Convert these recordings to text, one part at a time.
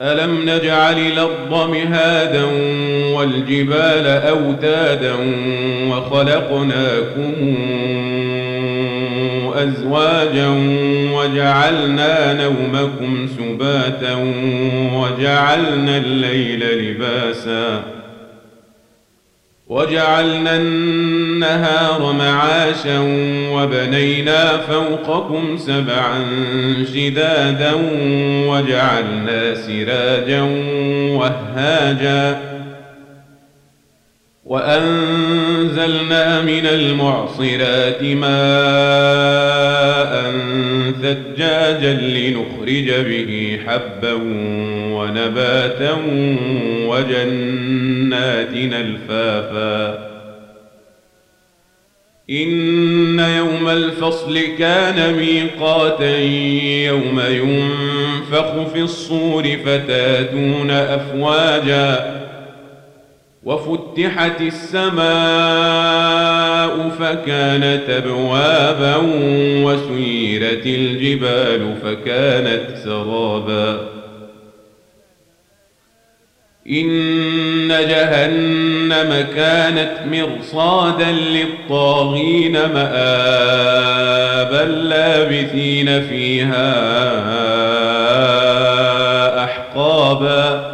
ألم نجعل الأرض مهادا والجبال أوتادا وخلقناكم أزواجا وجعلنا نومكم سباتا وجعلنا الليل لباسا وجعلنا النهار معاشا وبنينا فوقكم سبعا شدادا وجعلنا سراجا وهاجا وأنزلنا من المعصرات ماء ثجاجا لنخرج به حبا ونباتا وجنات الفافا. إن يوم الفصل كان ميقاتا يوم ينفخ في الصور فتاتون أفواجا وفتحت السماء فكانت أبوابا وسيرت الجبال فكانت سرابا. إن جهنم كانت مرصادا للطاغين مآبا لابثين فيها أحقابا.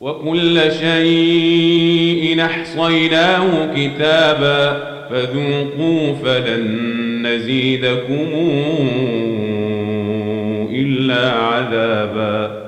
وكل شيء أحصيناه كتابا فذوقوا فلن نزيدكم إلا عذابا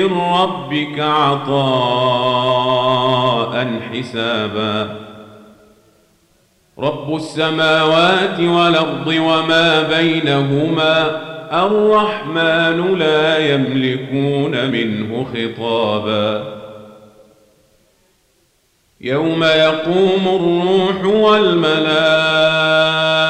من ربك عطاء حسابا. رب السماوات والأرض وما بينهما الرحمن لا يملكون منه خطابا. يوم يقوم الروح والملائكة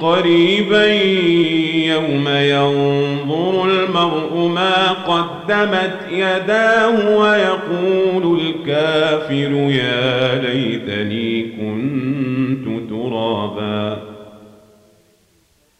قريبا يوم ينظر المرء ما قدمت يداه ويقول الكافر يا ليتني